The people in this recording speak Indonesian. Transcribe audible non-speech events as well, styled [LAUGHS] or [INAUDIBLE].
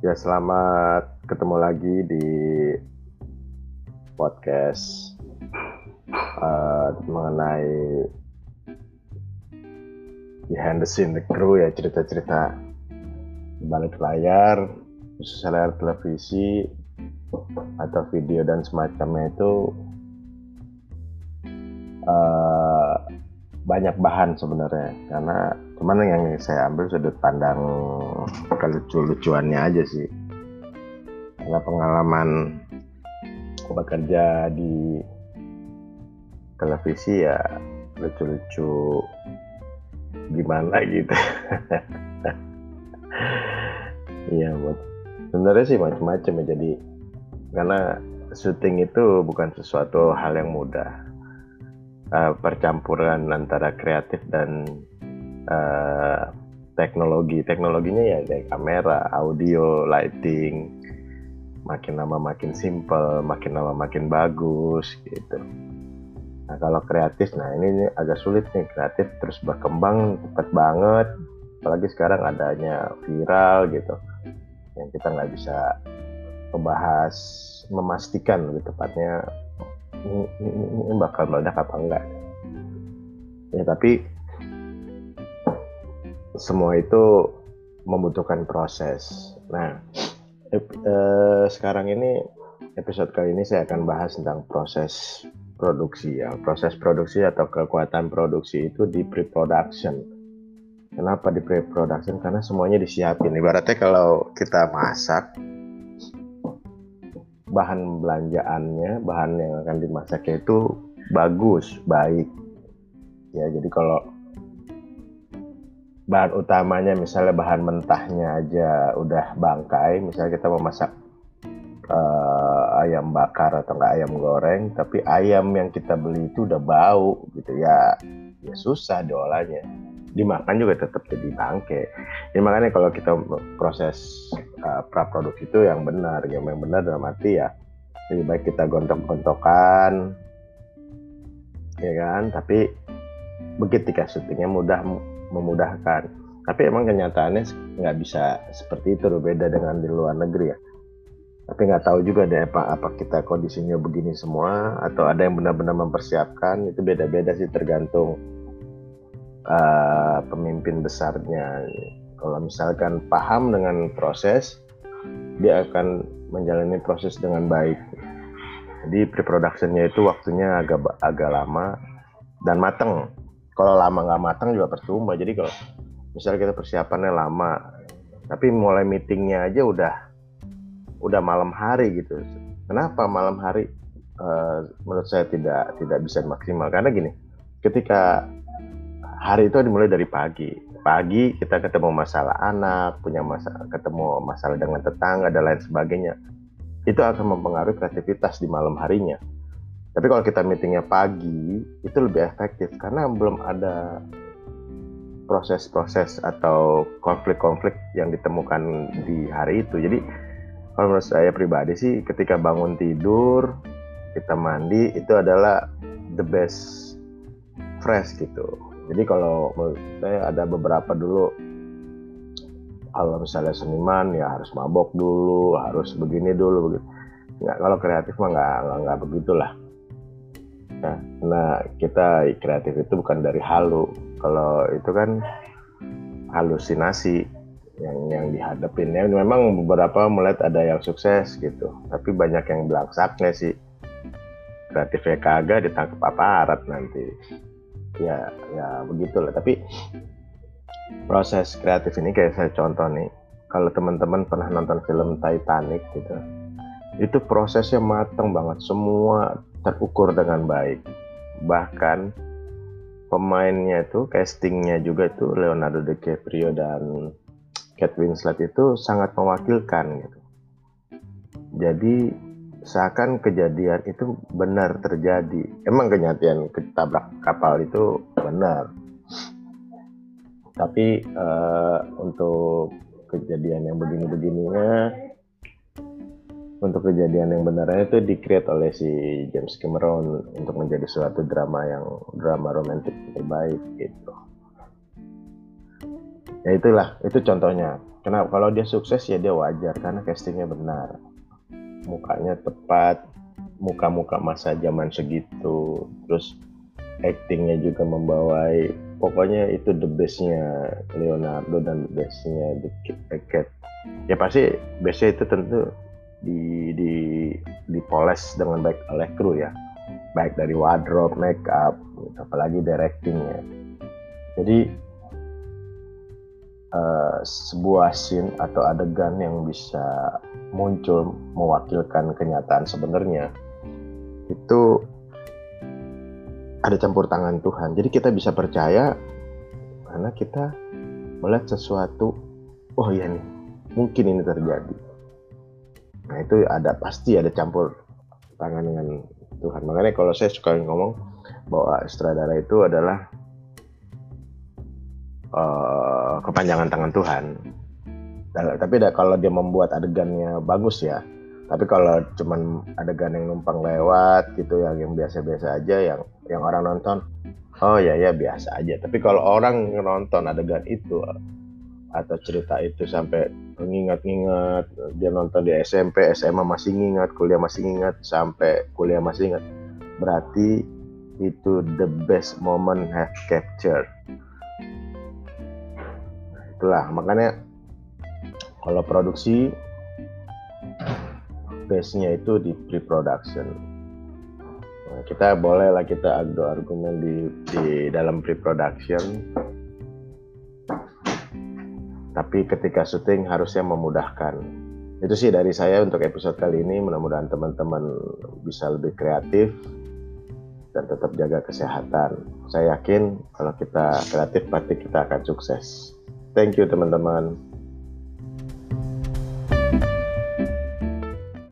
Ya, selamat ketemu lagi di podcast uh, mengenai behind the scene the crew ya cerita-cerita balik layar khusus layar televisi atau video dan semacamnya itu uh, banyak bahan sebenarnya. Karena cuman yang saya ambil sudut pandang kelucu-lucuannya aja sih. Karena pengalaman bekerja di televisi ya lucu-lucu gimana gitu. [LAUGHS] Iya buat sebenarnya sih macam-macam ya jadi karena syuting itu bukan sesuatu hal yang mudah. Uh, percampuran antara kreatif dan uh, teknologi teknologinya ya kayak kamera audio lighting makin lama makin simple makin lama makin bagus gitu. Nah kalau kreatif nah ini, ini agak sulit nih kreatif terus berkembang cepat banget. Apalagi sekarang adanya viral gitu. Yang kita nggak bisa membahas memastikan lebih tepatnya ini, ini, ini bakal meledak apa enggak. Ya tapi semua itu membutuhkan proses. Nah, eh, sekarang ini episode kali ini saya akan bahas tentang proses produksi ya. Proses produksi atau kekuatan produksi itu di pre-production. Kenapa di pre-production? Karena semuanya disiapin. Ibaratnya kalau kita masak, bahan belanjaannya, bahan yang akan dimasaknya itu bagus, baik. Ya, jadi kalau bahan utamanya misalnya bahan mentahnya aja udah bangkai misalnya kita mau masak uh, ayam bakar atau enggak ayam goreng tapi ayam yang kita beli itu udah bau gitu ya ya susah diolahnya. Dimakan juga tetap jadi bangke. Ya makanya kalau kita proses uh, pra produk itu yang benar yang benar dalam arti ya lebih baik kita gontok-gontokan ya kan? Tapi begitu syutingnya mudah memudahkan. Tapi emang kenyataannya nggak bisa seperti itu, beda dengan di luar negeri ya. Tapi nggak tahu juga deh apa apa kita kondisinya begini semua atau ada yang benar-benar mempersiapkan itu beda-beda sih tergantung uh, pemimpin besarnya. Kalau misalkan paham dengan proses, dia akan menjalani proses dengan baik. Jadi pre-productionnya itu waktunya agak agak lama dan matang kalau lama nggak matang juga percuma jadi kalau misalnya kita persiapannya lama tapi mulai meetingnya aja udah udah malam hari gitu. Kenapa malam hari? Uh, menurut saya tidak tidak bisa maksimal. Karena gini ketika hari itu dimulai dari pagi. Pagi kita ketemu masalah anak punya masalah ketemu masalah dengan tetangga dan lain sebagainya. Itu akan mempengaruhi kreativitas di malam harinya tapi kalau kita meetingnya pagi itu lebih efektif karena belum ada proses-proses atau konflik-konflik yang ditemukan di hari itu. Jadi kalau menurut saya pribadi sih ketika bangun tidur kita mandi itu adalah the best fresh gitu. Jadi kalau menurut saya ada beberapa dulu kalau misalnya seniman ya harus mabok dulu, harus begini dulu begitu. Nggak, kalau kreatif mah nggak nggak, nggak begitulah Nah, nah kita kreatif itu bukan dari halu. Kalau itu kan halusinasi yang yang dihadapin. Ya, memang beberapa melihat ada yang sukses gitu, tapi banyak yang belangsaknya sih. Kreatifnya kagak ditangkap aparat nanti. Ya, ya begitulah. Tapi proses kreatif ini kayak saya contoh nih. Kalau teman-teman pernah nonton film Titanic gitu, itu prosesnya matang banget. Semua terukur dengan baik. Bahkan pemainnya itu castingnya juga itu Leonardo DiCaprio dan Kate Winslet itu sangat mewakilkan gitu. Jadi seakan kejadian itu benar terjadi. Emang kenyataan ketabrak kapal itu benar. Tapi uh, untuk kejadian yang begini-begininya untuk kejadian yang benarnya itu di-create oleh si James Cameron untuk menjadi suatu drama yang drama romantis terbaik gitu. Ya itulah, itu contohnya. kenapa kalau dia sukses ya dia wajar karena castingnya benar mukanya tepat muka-muka masa zaman segitu terus actingnya juga membawai pokoknya itu the bestnya Leonardo dan the bestnya The Kid ya pasti bestnya itu tentu di di dipoles dengan baik oleh kru ya baik dari wardrobe, make up, apalagi directingnya. Jadi uh, sebuah scene atau adegan yang bisa muncul mewakilkan kenyataan sebenarnya itu ada campur tangan Tuhan. Jadi kita bisa percaya karena kita melihat sesuatu, oh iya nih, mungkin ini terjadi. Nah itu ada pasti ada campur tangan dengan Tuhan. Makanya kalau saya suka ngomong bahwa sutradara itu adalah uh, kepanjangan tangan Tuhan. Tapi kalau dia membuat adegannya bagus ya, tapi kalau cuman adegan yang numpang lewat gitu yang yang biasa-biasa aja yang yang orang nonton oh ya ya biasa aja tapi kalau orang nonton adegan itu atau cerita itu sampai mengingat-ingat dia nonton di SMP SMA masih ingat kuliah masih ingat sampai kuliah masih ingat berarti itu the best moment have captured. Itulah makanya kalau produksi base-nya itu di pre-production. Nah, kita bolehlah kita adu argumen di, di dalam pre-production, tapi ketika syuting harusnya memudahkan. Itu sih dari saya untuk episode kali ini. Mudah-mudahan teman-teman bisa lebih kreatif dan tetap jaga kesehatan. Saya yakin kalau kita kreatif pasti kita akan sukses. Thank you teman-teman.